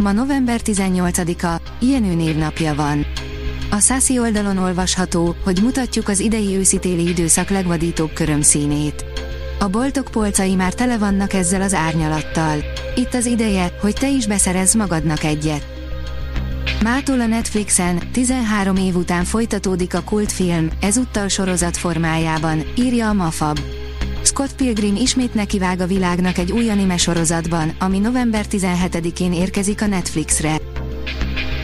Ma november 18-a, Jenő névnapja van. A Sassi oldalon olvasható, hogy mutatjuk az idei őszitéli időszak legvadítóbb körömszínét. A boltok polcai már tele vannak ezzel az árnyalattal. Itt az ideje, hogy te is beszerezz magadnak egyet. Mától a Netflixen 13 év után folytatódik a kultfilm, ezúttal sorozat formájában, írja a Mafab. Scott Pilgrim ismét nekivág a világnak egy új anime sorozatban, ami november 17-én érkezik a Netflixre.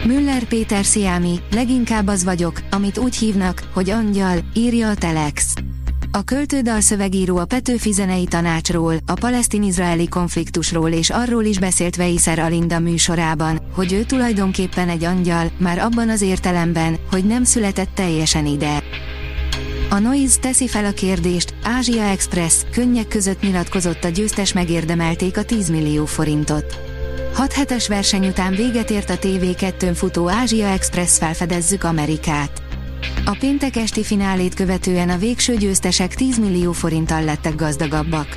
Müller Péter Sziámi, leginkább az vagyok, amit úgy hívnak, hogy angyal, írja a Telex. A költődal szövegíró a Petőfi zenei tanácsról, a palesztin-izraeli konfliktusról és arról is beszélt Veiszer Alinda műsorában, hogy ő tulajdonképpen egy angyal, már abban az értelemben, hogy nem született teljesen ide. A Noise teszi fel a kérdést, Ázsia Express, könnyek között nyilatkozott a győztes megérdemelték a 10 millió forintot. 6 hetes verseny után véget ért a TV2-n futó Ázsia Express felfedezzük Amerikát. A péntek esti finálét követően a végső győztesek 10 millió forinttal lettek gazdagabbak.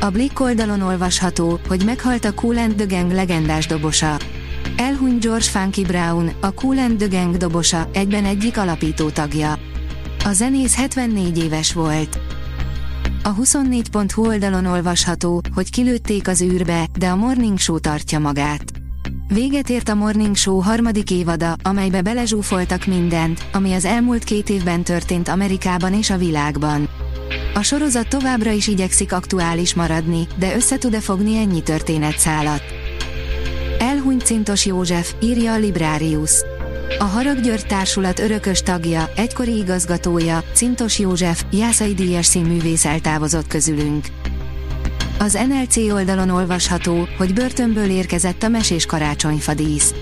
A Blick oldalon olvasható, hogy meghalt a Cool and the Gang legendás dobosa. Elhunyt George Funky Brown, a Cool and the Gang dobosa, egyben egyik alapító tagja. A zenész 74 éves volt. A 24.hu oldalon olvasható, hogy kilőtték az űrbe, de a Morning Show tartja magát. Véget ért a Morning Show harmadik évada, amelybe belezsúfoltak mindent, ami az elmúlt két évben történt Amerikában és a világban. A sorozat továbbra is igyekszik aktuális maradni, de össze tud-e fogni ennyi történetszálat. Elhunyt Cintos József, írja a Librarius. A Harag György Társulat örökös tagja, egykori igazgatója, Cintos József, Jászai Díjas színművész eltávozott közülünk. Az NLC oldalon olvasható, hogy börtönből érkezett a mesés karácsonyfadísz.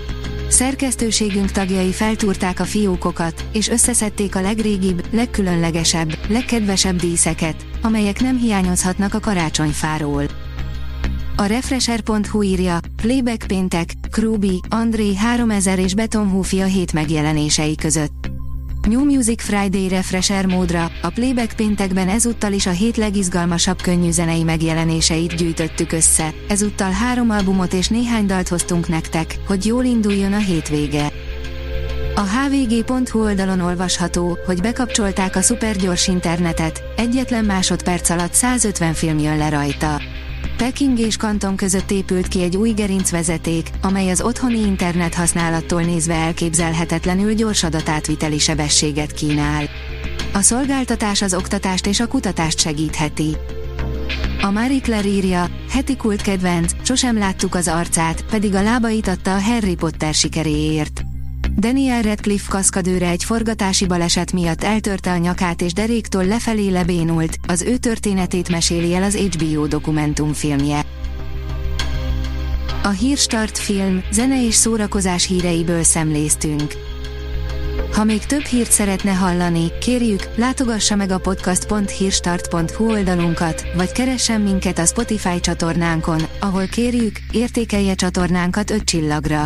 Szerkesztőségünk tagjai feltúrták a fiókokat, és összeszedték a legrégibb, legkülönlegesebb, legkedvesebb díszeket, amelyek nem hiányozhatnak a karácsonyfáról. A Refresher.hu írja, Playback péntek, Krubi, André 3000 és Betonhúfi a hét megjelenései között. New Music Friday Refresher módra, a Playback péntekben ezúttal is a hét legizgalmasabb könnyű zenei megjelenéseit gyűjtöttük össze, ezúttal három albumot és néhány dalt hoztunk nektek, hogy jól induljon a hétvége. A hvg.hu oldalon olvasható, hogy bekapcsolták a szupergyors internetet, egyetlen másodperc alatt 150 film jön le rajta. Peking és Kanton között épült ki egy új gerincvezeték, amely az otthoni internet használattól nézve elképzelhetetlenül gyors adatátviteli sebességet kínál. A szolgáltatás az oktatást és a kutatást segítheti. A Marie Claire írja, heti kult kedvenc, sosem láttuk az arcát, pedig a lábait adta a Harry Potter sikeréért. Daniel Radcliffe kaszkadőre egy forgatási baleset miatt eltörte a nyakát és deréktől lefelé lebénult, az ő történetét meséli el az HBO dokumentumfilmje. A Hírstart film, zene és szórakozás híreiből szemléztünk. Ha még több hírt szeretne hallani, kérjük, látogassa meg a podcast.hírstart.hu oldalunkat, vagy keressen minket a Spotify csatornánkon, ahol kérjük, értékelje csatornánkat 5 csillagra.